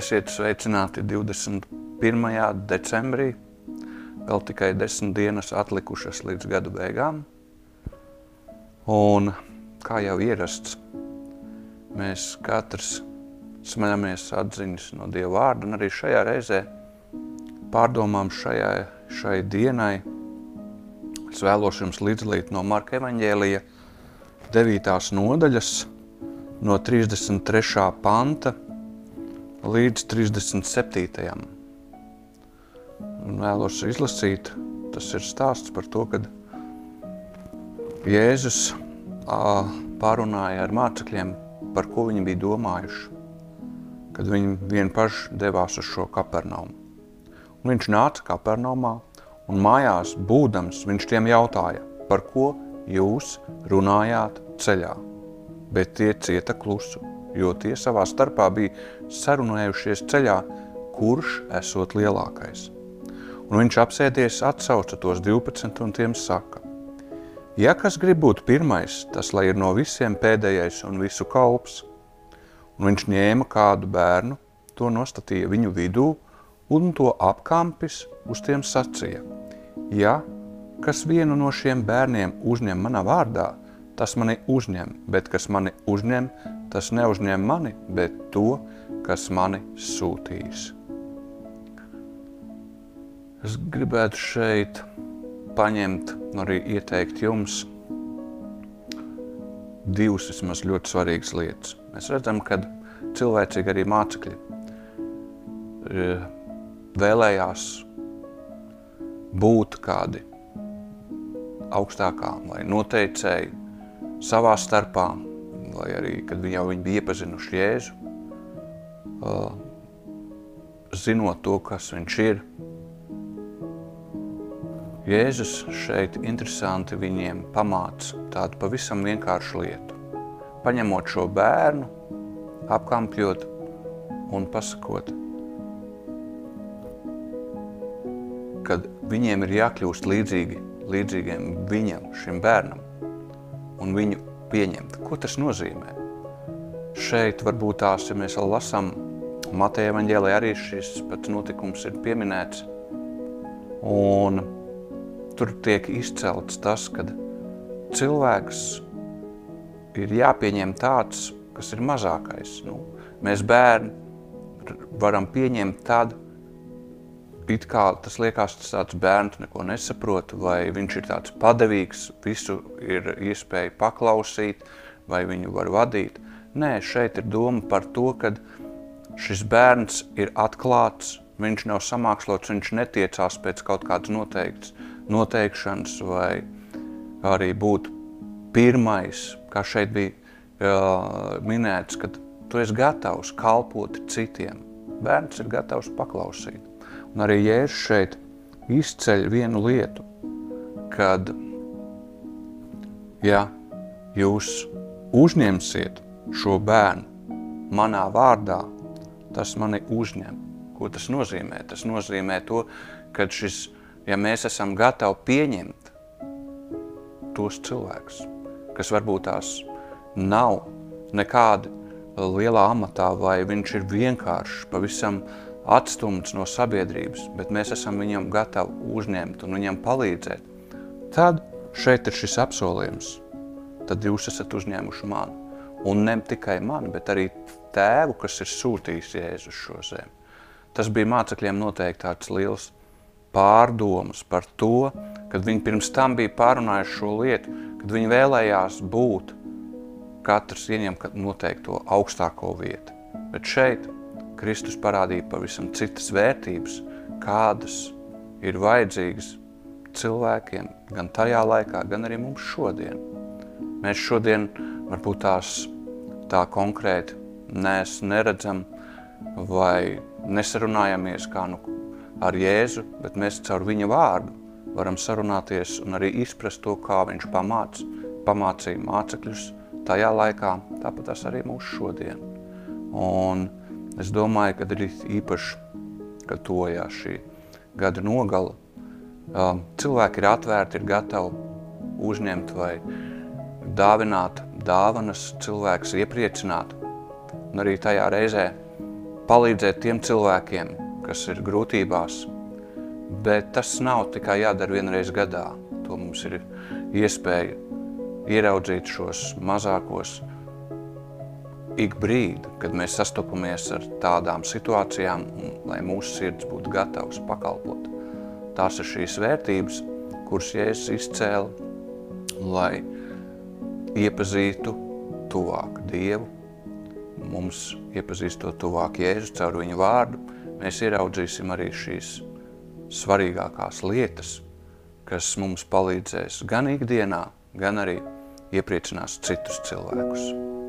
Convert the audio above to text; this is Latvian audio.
Esiet sveicināti 21. decembrī, vēl tikai desmit dienas atlikušas līdz gadu beigām. Un, kā jau ierasts, mēs katrs smeļamies atziņas no Dieva vārda, un arī šajā reizē pārdomām šajai, šai dienai es vēlos jums līdzdalīt no Marka evaņģēlija 9. nodaļas, no 33. panta līdz 37. Un vēlos izlasīt, tas ir stāsts par to, kad Jēzus pārunāja ar mācekļiem, par ko viņi bija domājuši, kad viņi vien paši devās uz šo kapernaumu. Un viņš nāca kapernaumā, un mājās būdams viņš tiem jautāja, par ko jūs runājāt ceļā bet tie cieta klusu, jo tie savā starpā bija sarunējušies ceļā, kurš esot lielākais. Un viņš apsēdies atsauca tos 12 un tiem saka, ja kas grib būt pirmais, tas lai ir no visiem pēdējais un visu kalps. Un viņš ņēma kādu bērnu, to nostatīja viņu vidū un to apkampis uz tiem sacīja. Ja kas vienu no šiem bērniem uzņem manā vārdā, tas mani uzņem, bet kas mani uzņem, tas neuzņem mani, bet to, kas mani sūtīs. Es gribētu šeit paņemt un arī ieteikt jums divas vismaz ļoti svarīgas lietas. Mēs redzam, ka cilvēcīgi arī mācekļi e, vēlējās būt kādi augstākā vai noteicēji savā starpā, vai arī, kad jau viņi bija iepazinuši Jēzu, uh, zinot to, kas viņš ir. Jēzus šeit interesanti viņiem pamāca tādu pavisam vienkāršu lietu. Paņemot šo bērnu, apkampjot un pasakot, kad viņiem ir jākļūst līdzīgi, līdzīgiem viņam, šim bērnam un viņu pieņemt. Ko tas nozīmē? Šeit varbūt tās, ja mēs vēl lasām Mateja evaņģēlē, arī šis pats notikums ir pieminēts. Un tur tiek izcelts tas, ka cilvēks ir jāpieņem tāds, kas ir mazākais. Nu, mēs bērni varam pieņemt tādu, it kā tas liekas, tas tāds bērns neko nesaprot, vai viņš ir tāds padevīgs, visu ir iespēja paklausīt, vai viņu var vadīt. Nē, šeit ir doma par to, ka šis bērns ir atklāts, viņš nav samākslots, viņš netiecās pēc kaut kādas noteikts, noteikšanas, vai arī būt pirmais, kā šeit bija uh, minēts, kad tu esi gatavs kalpot citiem. Bērns ir gatavs paklausīt. Un arī Jēzus šeit izceļ vienu lietu, kad, ja jūs uzņemsiet šo bērnu manā vārdā, tas mani uzņem. Ko tas nozīmē? Tas nozīmē to, ka šis, ja mēs esam gatavi pieņemt tos cilvēkus, kas varbūt tās nav nekādi lielā amatā, vai viņš ir vienkāršs, pavisam atstumts no sabiedrības, bet mēs esam viņam gatavi uzņemt un viņam palīdzēt, tad šeit ir šis apsolījums. Tad jūs esat uzņēmuši mani. Un ne tikai mani, bet arī tēvu, kas ir sūtījis Jēzu uz šo zemi. Tas bija mācekļiem noteikti tāds liels pārdomas par to, kad viņi pirms tam bija pārunājuši šo lietu, kad viņi vēlējās būt, katrs ieņem noteikto augstāko vietu. Bet šeit Kristus parādīja pavisam citas vērtības, kādas ir vajadzīgas cilvēkiem gan tajā laikā, gan arī mums šodien. Mēs šodien varbūt tās tā konkrēti nes, neredzam vai nesarunājamies kā nu ar Jēzu, bet mēs caur viņa vārdu varam sarunāties un arī izprast to, kā viņš pamāc, pamācīja mācekļus tajā laikā, tāpat tas arī mūsu šodien. Un Es domāju, ka arī īpaši, kad tojās šī gada nogala, cilvēki ir atvērti, ir gatavi uzņemt vai dāvināt dāvanas, cilvēks iepriecināt un arī tajā reizē palīdzēt tiem cilvēkiem, kas ir grūtībās, bet tas nav tikai jādara vienreiz gadā. To mums ir iespēja ieraudzīt šos mazākos ik brīdi, kad mēs sastopamies ar tādām situācijām, lai mūsu sirds būtu gatavs pakalpot. Tās ir šīs vērtības, kuras Jēzus izcēla, lai iepazītu tuvāk Dievu, mums iepazīstot tuvāk Jēzu caur viņu vārdu, mēs ieraudzīsim arī šīs svarīgākās lietas, kas mums palīdzēs gan ikdienā, gan arī iepriecinās citus cilvēkus.